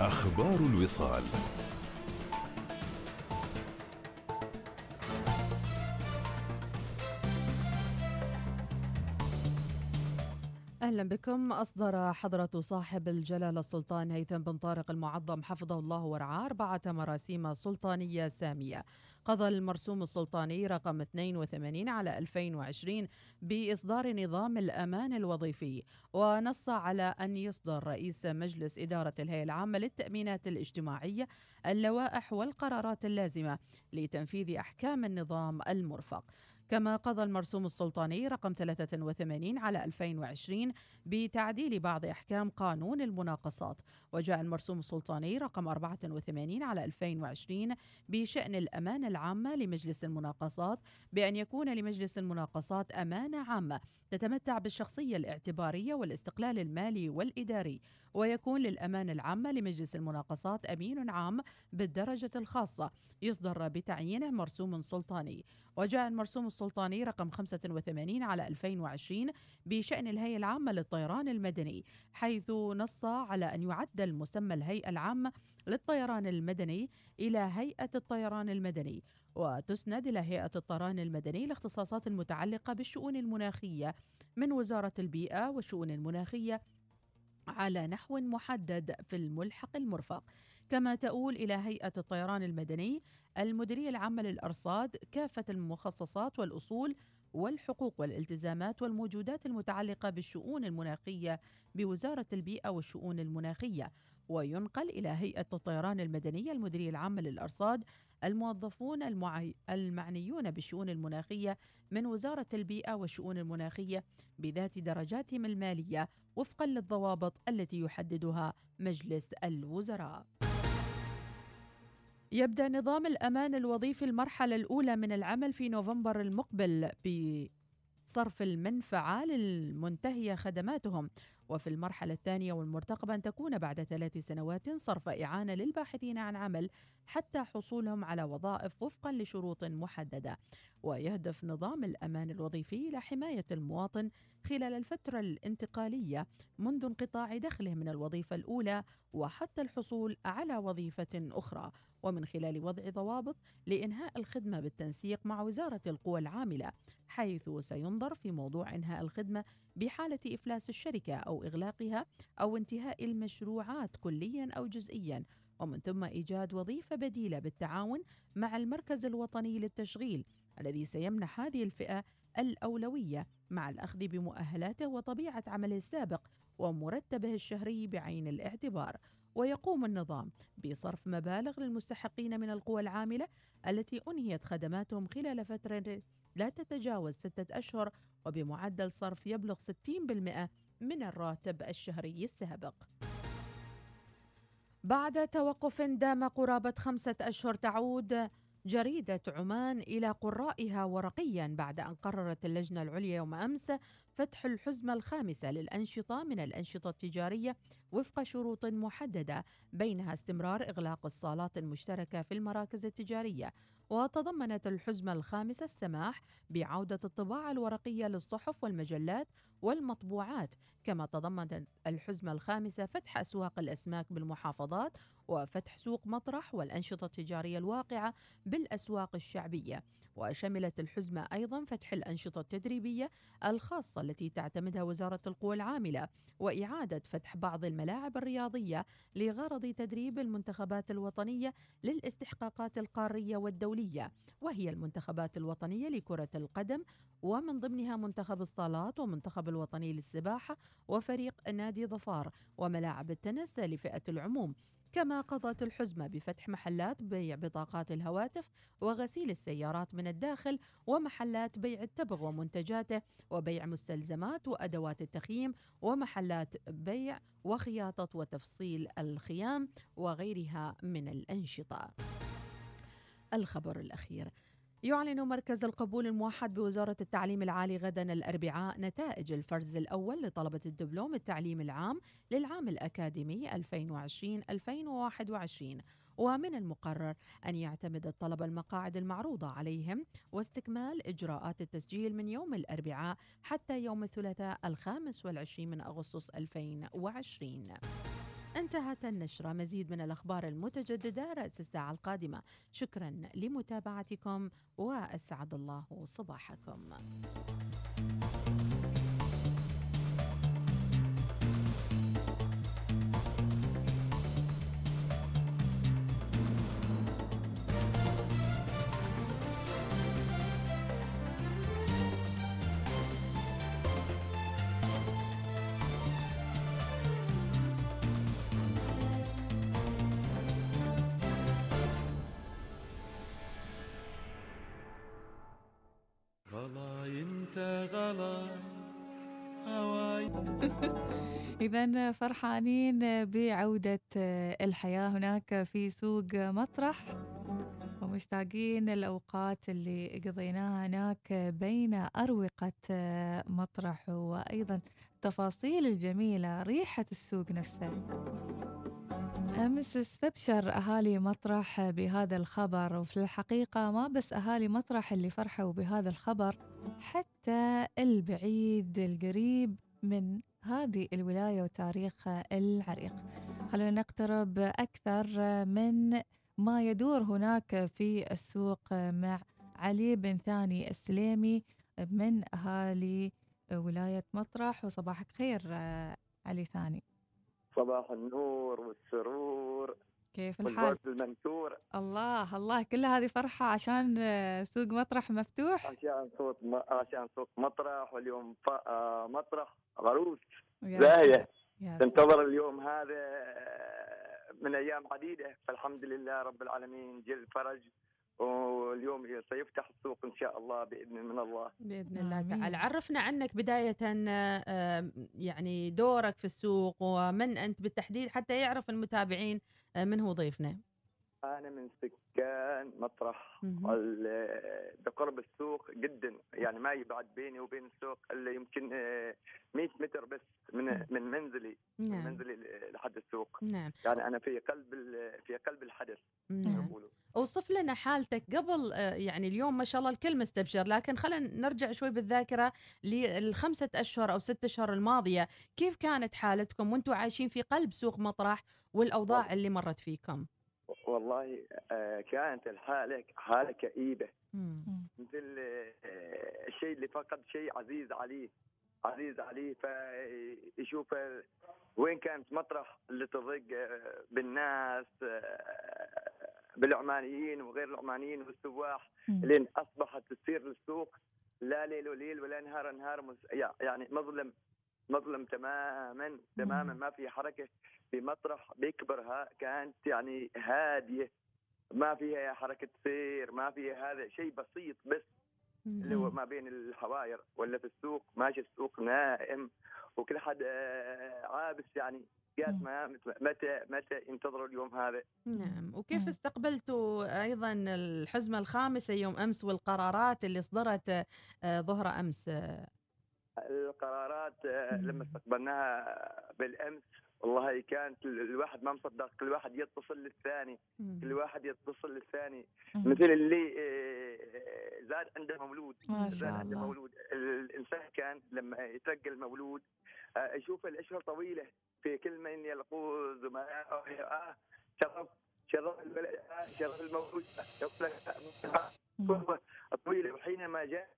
أخبار الوصال. أهلا بكم. أصدر حضرة صاحب الجلالة السلطان هيثم بن طارق المعظم حفظه الله ورعاه أربعة مراسيم سلطانية سامية. قضى المرسوم السلطاني رقم 82 على 2020 بإصدار نظام الأمان الوظيفي ونص على أن يصدر رئيس مجلس إدارة الهيئة العامة للتأمينات الاجتماعية اللوائح والقرارات اللازمة لتنفيذ أحكام النظام المرفق. كما قضى المرسوم السلطاني رقم 83 على 2020 بتعديل بعض أحكام قانون المناقصات. وجاء المرسوم السلطاني رقم 84 على 2020 بشأن الأمانة العامة لمجلس المناقصات بأن يكون لمجلس المناقصات أمانة عامة تتمتع بالشخصية الاعتبارية والاستقلال المالي والإداري. ويكون للأمانة العامة لمجلس المناقصات أمين عام بالدرجة الخاصة. يصدر بتعيينه مرسوم سلطاني. وجاء المرسوم السلطاني رقم 85 على 2020 بشأن الهيئة العامة للطيران المدني حيث نص على أن يعدل مسمى الهيئة العامة للطيران المدني إلى هيئة الطيران المدني. وتسند إلى هيئة الطيران المدني الاختصاصات المتعلقة بالشؤون المناخية من وزارة البيئة والشؤون المناخية على نحو محدد في الملحق المرفق كما تؤول إلى هيئة الطيران المدني المديرية العامة للأرصاد كافة المخصصات والأصول والحقوق والالتزامات والموجودات المتعلقة بالشؤون المناخية بوزارة البيئة والشؤون المناخية. وينقل إلى هيئة الطيران المدنية المديرية العامة للأرصاد الموظفون. المعنيون بالشؤون المناخية من وزارة البيئة والشؤون المناخية بذات درجاتهم المالية وفقا للضوابط التي يحددها مجلس الوزراء. يبدأ نظام الأمان الوظيفي المرحلة الأولى من العمل في نوفمبر المقبل بصرف المنفعة للمنتهية خدماتهم. وفي المرحلة الثانية والمرتقبة أن تكون بعد ثلاث سنوات صرف إعانة للباحثين عن عمل حتى حصولهم على وظائف وفقا لشروط محددة. ويهدف نظام الأمان الوظيفي إلى حماية المواطن خلال الفترة الانتقالية منذ انقطاع دخله من الوظيفة الأولى وحتى الحصول على وظيفة أخرى. ومن خلال وضع ضوابط لإنهاء الخدمة بالتنسيق مع وزارة القوى العاملة. حيث سينظر في موضوع إنهاء الخدمة بحالة إفلاس الشركة أو إغلاقها أو انتهاء المشروعات كليا أو جزئيا. ومن ثم إيجاد وظيفة بديلة بالتعاون مع المركز الوطني للتشغيل الذي سيمنح هذه الفئة الأولوية مع الأخذ بمؤهلاته وطبيعة عمله السابق ومرتبه الشهري بعين الاعتبار. ويقوم النظام بصرف مبالغ للمستحقين من القوى العاملة التي أنهيت خدماتهم خلال فترة لا تتجاوز ستة أشهر وبمعدل صرف يبلغ 60% من الراتب الشهري السابق. بعد توقف دام قرابة خمسة أشهر تعود جريدة عمان إلى قرائها ورقيا بعد أن قررت اللجنة العليا يوم أمس فتح الحزمة الخامسة للأنشطة من الأنشطة التجارية وفق شروط محددة بينها استمرار إغلاق الصالات المشتركة في المراكز التجارية وتضمنت الحزمة الخامسة السماح بعودة الطباعة الورقية للصحف والمجلات والمطبوعات كما تضمنت الحزمة الخامسة فتح أسواق الأسماك بالمحافظات وفتح سوق مطرح والأنشطة التجارية الواقعة بالأسواق الشعبية. وشملت الحزمة أيضا فتح الأنشطة التدريبية الخاصة التي تعتمدها وزارة القوى العاملة وإعادة فتح بعض الملاعب الرياضية لغرض تدريب المنتخبات الوطنية للاستحقاقات القارية والدولية. وهي المنتخبات الوطنية لكرة القدم ومن ضمنها منتخب الصالات ومنتخب الوطني للسباحة وفريق نادي ظفار وملاعب التنس لفئة العموم. كما قضت الحزمة بفتح محلات بيع بطاقات الهواتف وغسيل السيارات من الداخل ومحلات بيع التبغ ومنتجاته وبيع مستلزمات وأدوات التخييم ومحلات بيع وخياطة وتفصيل الخيام وغيرها من الأنشطة. الخبر الأخير. يعلن مركز القبول الموحد بوزارة التعليم العالي غدا الأربعاء نتائج الفرز الأول لطلبة الدبلوم التعليم العام للعام الأكاديمي 2020-2021 ومن المقرر أن يعتمد الطلبة المقاعد المعروضة عليهم واستكمال إجراءات التسجيل من يوم الأربعاء حتى يوم الثلاثاء الخامس والعشرين من أغسطس 2020 انتهت النشرة. مزيد من الأخبار المتجددة رأس الساعة القادمة. شكرا لمتابعتكم وأسعد الله صباحكم. إذا فرحانين بعودة الحياة هناك في سوق مطرح ومشتاقين الأوقات اللي قضيناها هناك بين أروقة مطرح وأيضا التفاصيل الجميلة ريحة السوق نفسه أمس استبشر أهالي مطرح بهذا الخبر وفي الحقيقة ما بس أهالي مطرح اللي فرحوا بهذا الخبر حتى البعيد القريب من هذه الولاية وتاريخها العريق. خلونا نقترب أكثر من ما يدور هناك في السوق مع علي بن ثاني السليمي من أهالي ولاية مطرح. وصباحك خير علي ثاني. صباح النور والسرور كيف الحال؟ المنثور الله الله كل هذه فرحة عشان سوق مطرح مفتوح؟ عشان صوت م... عشان سوق مطرح واليوم ف... آه، مطرح عروس زاهية تنتظر اليوم هذا من أيام عديدة. فالحمد لله رب العالمين جل فرج واليوم سيفتح السوق إن شاء الله بإذن من الله. بإذن الله تعالى. عرفنا عنك بداية يعني دورك في السوق ومن أنت بالتحديد حتى يعرف المتابعين من هو ضيفنا. أنا من سكان مطرح بقرب السوق جدا. يعني ما يبعد بيني وبين السوق الا يمكن 100 آه، متر بس من من منزلي نعم. من منزلي لحد السوق. نعم. يعني أنا في قلب في قلب الحدث نعم. أوصف لنا حالتك. قبل آه، يعني اليوم ما شاء الله الكل مستبشر لكن خلينا نرجع شوي بالذاكرة للخمسة أشهر أو ست أشهر الماضية. كيف كانت حالتكم وأنتم عايشين في قلب سوق مطرح والأوضاع اللي مرت فيكم؟ والله آه، كانت الحالة حالة كئيبة. مثل آه، الشيء اللي فقد شيء عزيز عليه عزيز عليه فيشوف وين كانت مطرح اللي تضيق آه، بالناس بالعمانيين وغير العمانيين والسواح. لين أصبحت تصير للسوق لا ليل وليل ولا نهار نهار يعني مظلم مظلم تماما تماما ما في حركة. في مطرح بيكبرها كانت يعني هادية. ما فيها حركة سير ما فيها هذا شيء بسيط بس اللي هو ما بين الحواير ولا في السوق ماشي السوق نائم. وكل حد آه، عابس يعني. قاعد ما متى متى ينتظروا اليوم هذا؟ نعم. وكيف استقبلتوا أيضا الحزمة الخامسة يوم أمس والقرارات اللي صدرت آه، ظهر أمس؟ القرارات آه، لما استقبلناها بالأمس والله كانت الواحد ما مصدق كل واحد يتصل للثاني كل واحد يتصل للثاني. مثل اللي آه، زاد عنده مولود ما شاء زاد عنده مولود. الإنسان كان لما يترقى المولود آه، يشوف الأشهر طويلة في كل من يلقوز وما آه شرف شرف البلد آه شرف المولود طويلة وحينما جاء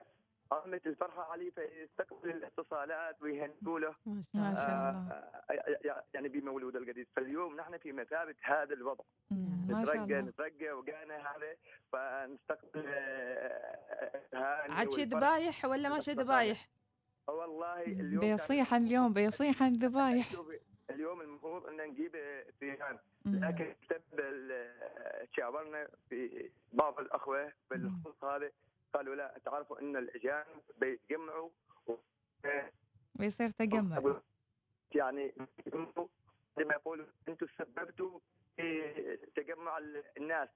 قامت الفرحة عليه فيستقبل الاتصالات ويهنئوا له. ما شاء الله. آه يعني بمولود الجديد فاليوم نحن في مثابة هذا الوضع. نترقى نترقى وقانا هذا فنستقبل آه عاد شي ذبايح ولا ما شي ذبايح؟ والله اليوم بيصيح اليوم بيصيح الذبايح. اليوم المفروض إن نجيب ثيران لكن تشاورنا في بعض الأخوة بالخصوص هذا. قالوا لا تعرفوا إن الأجانب بيتجمعوا ويصير تجمع. يعني لما يقولوا أنتم سببتوا في تجمع الناس.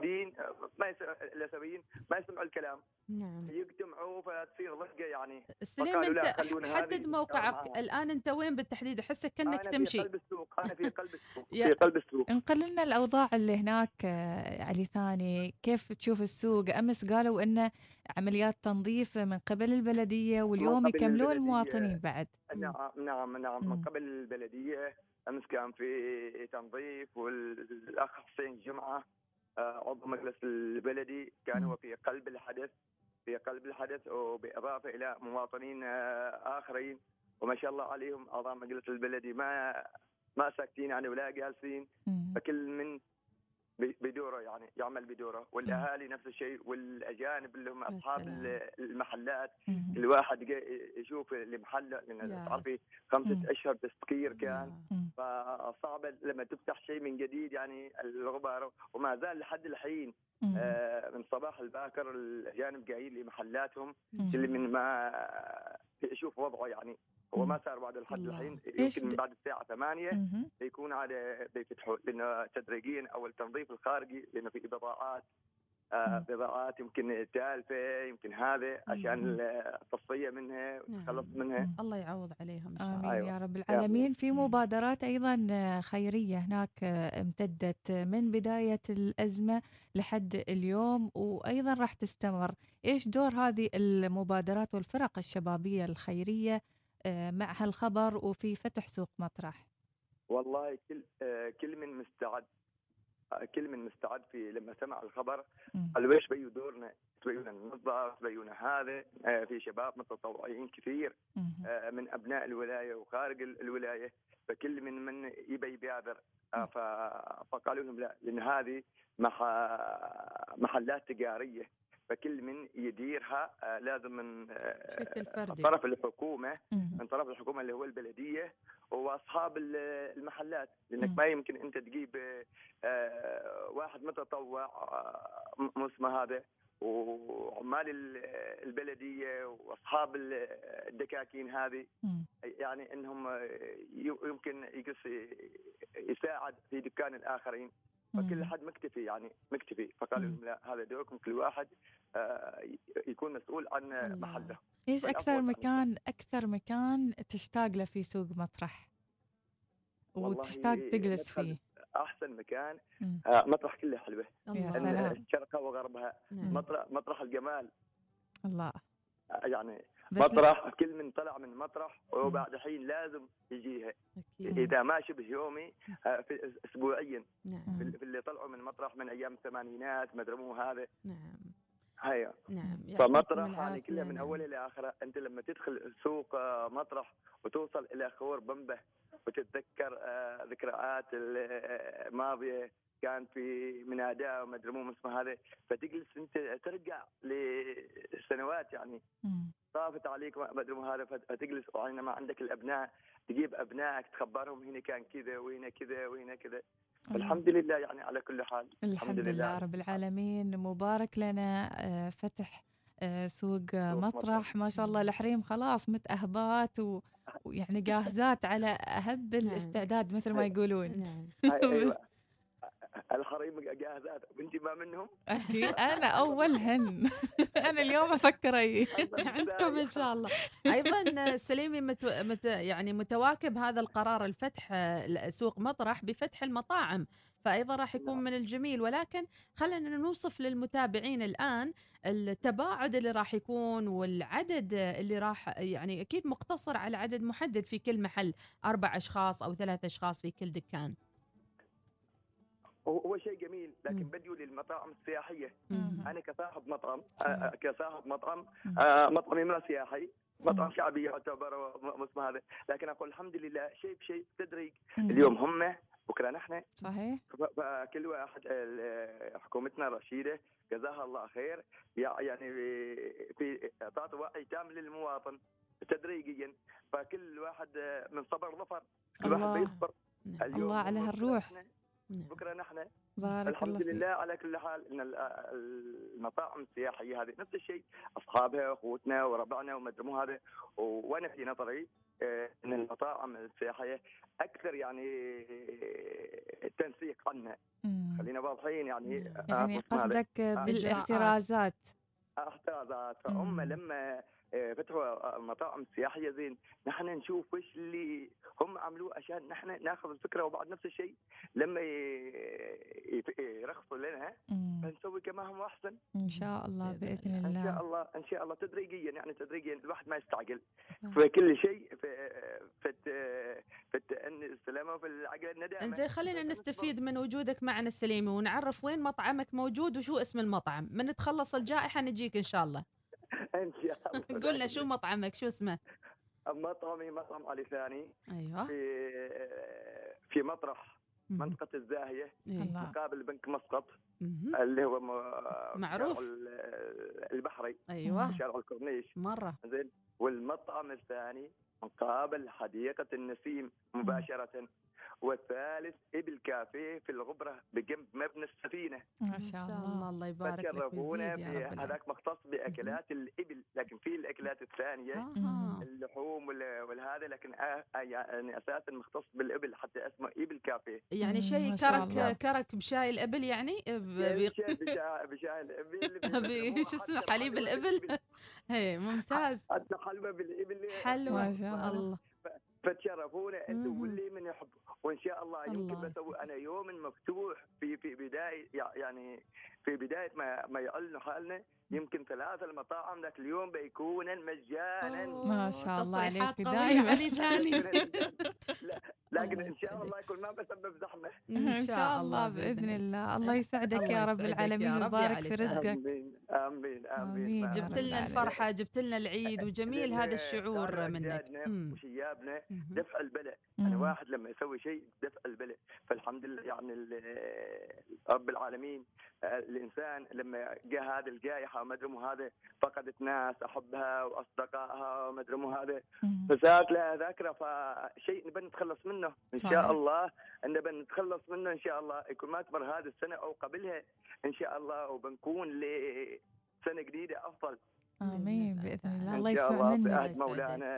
دين ما الاسيويين ما يسمعوا الكلام. نعم. يجتمعوا فتصير ضجة يعني. سليم أنت حدد موقعك. الآن أنت وين بالتحديد؟ أحسك كأنك أنا تمشي. في قلب السوق أنا في قلب السوق في قلب السوق. انقل لنا الأوضاع اللي هناك علي ثاني. كيف تشوف السوق؟ أمس قالوا انه عمليات تنظيف من قبل البلدية واليوم يكملون المواطنين بعد. نعم نعم نعم. من قبل البلدية أمس كان في تنظيف والأخ حسين جمعة. آه، عضو مجلس البلدي كان هو في قلب الحدث في قلب الحدث وبإضافة إلى مواطنين آه، آخرين. وما شاء الله عليهم أعضاء مجلس البلدي ما ما ساكتين يعني ولا جالسين. فكل من بدورة يعني يعمل بدورة. والأهالي نفس الشيء والأجانب اللي هم أصحاب المحلات. الواحد يشوف المحل لأن تعرفي خمسة أشهر تسكير كان. فصعب لما تفتح شيء من جديد يعني الغبار. وما زال لحد الحين آه من صباح الباكر الأجانب جايين لمحلاتهم اللي من ما يشوف وضعه يعني هو ما صار بعد لحد الحين يمكن من بعد الساعة 8 بيكون على بيفتحوا لأنه تدريجيا أو التنظيف الخارجي لأنه في بضاعات آه بضاعات يمكن تالفه يمكن هذا عشان التصفية منها والتخلص نعم. منها. الله يعوض عليهم إن شاء الله. امين أيوة. يا رب العالمين. في مبادرات أيضا خيرية هناك امتدت من بداية الأزمة لحد اليوم وأيضا راح تستمر. إيش دور هذه المبادرات والفرق الشبابية الخيرية آه، مع هالخبر وفي فتح سوق مطرح. والله كل آه، كل من مستعد آه، كل من مستعد في لما سمع الخبر. قال إيش بيو دورنا؟ تبيونا ننظف تبيونا هذا في شباب متطوعين كثير من أبناء الولاية وخارج الولاية فكل من من يبي يبادر. فقالوا لهم لا لأن هذه محلات تجارية. فكل من يديرها آه، لازم من آه، طرف الحكومة من طرف الحكومة اللي هو البلدية واصحاب المحلات. لأنك ما يمكن أنت تجيب آه، واحد متطوع اسمه هذا. وعمال البلدية وأصحاب الدكاكين هذه يعني إنهم يمكن يساعد في دكان الآخرين. فكل حد مكتفي يعني مكتفي. فقالوا لهم لا هذا دوركم كل واحد. آه، يكون مسؤول عن محله. إيش أكثر مكان أكثر مكان تشتاق له في سوق مطرح؟ وتشتاق تجلس فيه. أحسن مكان آه مطرح كله حلوة. شرقها وغربها نعم. مطرح مطرح الجمال. الله. آه، يعني مطرح كل من طلع من مطرح وبعد حين لازم يجيها. أكيد. إذا ما شبه يومي آه، في اسبوعيا. نعم. في اللي طلعوا من مطرح من أيام الثمانينات ما هذا. نعم. هيا. نعم فمطرح يعني كلها من اوله لاخره أنت لما تدخل سوق آه، مطرح وتوصل إلى خور بمبه وتتذكر آه، ذكريات الماضيه كان في مناداه وما أدري مو اسمه هذا فتجلس أنت ترجع لسنوات يعني. طافت عليك ما أدري هذا فتجلس وحينما عندك الأبناء تجيب أبنائك تخبرهم هنا كان كذا وهنا كذا وهنا كذا. الحمد لله يعني على كل حال. الحمد, الحمد لله رب العالمين. مبارك لنا آه، فتح آه، سوق مطرح. ما شاء الله الحريم خلاص متأهبات ويعني جاهزات على أهب نعم. الاستعداد مثل ما يقولون. نعم. أيوة. الحريم جاهزات وانت ما منهم؟ أكيد أنا اولهن أنا اليوم أفكر أي. عندكم إن شاء الله. أيضا سليمي مت... مت... يعني متواكب هذا القرار الفتح سوق مطرح بفتح المطاعم فايضا راح يكون نعم. من الجميل. ولكن خلينا نوصف للمتابعين الآن التباعد اللي راح يكون والعدد اللي راح يعني أكيد مقتصر على عدد محدد في كل محل أربع أشخاص أو ثلاث أشخاص في كل دكان. هو شيء جميل لكن بديوا للمطاعم السياحية. أنا كصاحب مطعم آه كصاحب مطعم آه مطعمي ما سياحي مطعم شعبي يعتبر اسمه هذا. لكن أقول الحمد لله شيء بشيء تدريج. اليوم هم بكرة نحن. صحيح. فكل واحد حكومتنا رشيدة جزاها الله خير. يعني في اعطت وعي تام للمواطن تدريجيا. فكل واحد من صبر ظفر. كل واحد بيصبر. اليوم الله على هالروح. نعم. بكره نحن. بارك الحمد الله لله على كل حال إن المطاعم السياحية هذه نفس الشيء. أصحابها أخوتنا وربعنا وما مو هذا وأنا في نظري آه، إن المطاعم السياحية أكثر يعني تنسيق عنها. خلينا واضحين يعني يعني قصدك بالاحترازات. احترازات فهم لما آه، فتحوا مطاعم سياحيه زين نحن نشوف وش اللي هم عملوه عشان نحن ناخذ الفكرة وبعد نفس الشيء. لما يرخصوا لنا مم. فنسوي كما هم أحسن. إن شاء الله بإذن بإذن إن شاء الله. الله إن شاء الله تدريجيا يعني تدريجيا الواحد ما يستعجل. نعم. في كل شيء في في الت- في التأني السلامة وفي العقل الندامة. انزين خلينا نستفيد من وجودك معنا السليمي ونعرف وين مطعمك موجود وشو اسم المطعم. من تخلص الجائحة نجيك إن شاء الله. إن شاء الله. قلنا شو مطعمك شو اسمه؟ مطعمي مطعم علي ثاني. أيوه. في في مطرح. منطقة الزاهية إيه. مقابل بنك مسقط. اللي هو م- معروف. البحري. أيوه. شارع الكورنيش. مرة. زين. والمطعم الثاني مقابل حديقة النسيم مباشرة. والثالث إبل كافيه في الغبرة بجنب مبنى السفينة. ما شاء الله. الله. يبارك لك العالمين. هذاك مختص بأكلات الإبل لكن في الأكلات الثانية آه. اللحوم وال- والهذا لكن آه آه يعني أساسا مختص بالإبل حتى اسمه إبل كافيه. يعني شيء. كرك كرك بشاي الإبل يعني؟ بشاي بشاي الإبل شو اسمه؟ حليب الإبل؟ إيه ممتاز. حتى حلوى بالإبل. حلوة. ما شاء الله. فتشرفونا أنتم. واللي من يحب. وإن شاء الله يمكن بسوي. أنا يوم مفتوح في في بدايه يعني في بداية ما ما يعلنوا حالنا يمكن ثلاثة المطاعم ذاك اليوم بيكونا مجانا ما شاء الله عليك دايما. علي ثاني لا لكن إن شاء. الله يكون ما بسبب زحمة إن شاء الله بإذن الله الله يسعدك الله يا رب العالمين ويبارك في. رزقك آمين آمين آمين آمين جبت لنا. الفرحة جبت لنا العيد وجميل هذا الشعور منك. وشيابنا. دفع البلاء أنا. واحد لما يسوي شيء دفع البلاء فالحمد لله يعني رب العالمين الإنسان لما جاء هذه الجائحة وما أدري هذا فقدت ناس أحبها وأصدقائها وما أدري هذا. فصارت لها ذاكره فشيء نبي نتخلص منه. إن. شاء الله نبي نتخلص منه إن شاء الله. يكون ما تمر هذه السنة أو قبلها إن شاء الله. وبنكون لسنة جديدة أفضل. آمين بإذن باذن الله. الله. الله ان شاء يسمع الله منك بعهد يسعدك. مولانا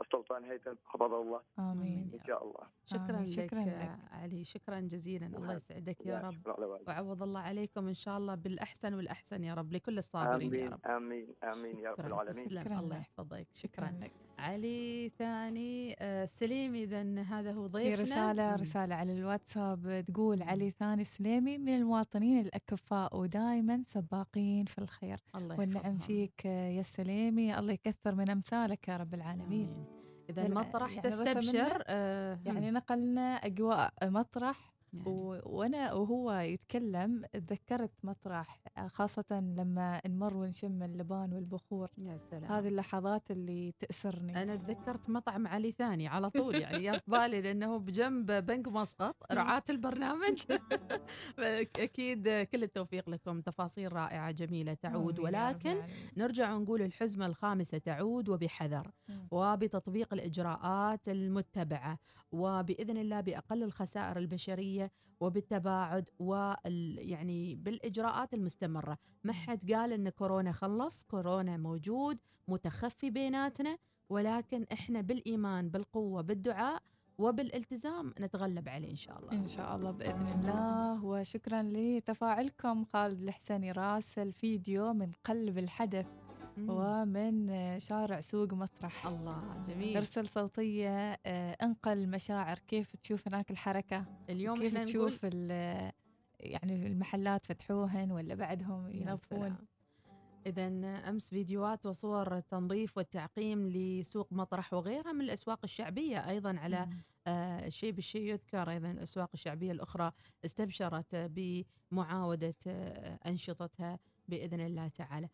السلطان هيثم حفظه الله. آمين. إن شاء الله. شكرا آمين. لك شكراً لك. يا علي. شكرا جزيلا. الله يسعدك يا رب. وعوض الله عليكم إن شاء الله بالأحسن والأحسن يا رب لكل الصابرين يا آمين. رب. آمين. آمين. يا رب. العالمين. شكراً الله لك. يحفظك. شكرا لك. علي ثاني آه، سليم إذا هذا هو في ضيفنا رسالة مم. رسالة على الواتساب تقول علي ثاني سليمي من المواطنين الأكفاء ودائما سباقين في الخير الله والنعم. فيك يا سليمي الله يكثر من أمثالك يا رب العالمين آمين. إذا المطرح يعني تستبشر آه، يعني. نقلنا أجواء مطرح يعني و... وأنا وهو يتكلم تذكرت مطرح خاصة لما نمر ونشم اللبان والبخور. يا سلام. هذه اللحظات اللي تأسرني. أنا تذكرت مطعم علي ثاني على طول يعني في بالي لأنه بجنب بنك مسقط رعاة البرنامج. أكيد كل التوفيق لكم. تفاصيل رائعة جميلة تعود. ولكن. نرجع ونقول الحزمة الخامسة تعود وبحذر مم. وبتطبيق الإجراءات المتبعة وبإذن الله بأقل الخسائر البشرية وبالتباعد وال يعني بالإجراءات المستمرة. ما حد قال إن كورونا خلص كورونا موجود متخفي بيناتنا ولكن إحنا بالإيمان بالقوة بالدعاء وبالالتزام نتغلب عليه إن شاء الله. إن شاء الله بإذن الله. وشكرا لتفاعلكم خالد الحسني راسل فيديو من قلب الحدث. ومن شارع سوق مطرح. الله جميل. ارسل صوتية آه، انقل مشاعر. كيف تشوف هناك الحركة؟ اليوم كيف تشوف يعني المحلات فتحوهن ولا بعدهم ينظفون؟ إذا أمس فيديوهات وصور التنظيف والتعقيم لسوق مطرح وغيرها من الأسواق الشعبية أيضا على. آه، الشيء بالشيء يذكر. أيضا الأسواق الشعبية الأخرى استبشرت بمعاودة آه، أنشطتها بإذن الله تعالى.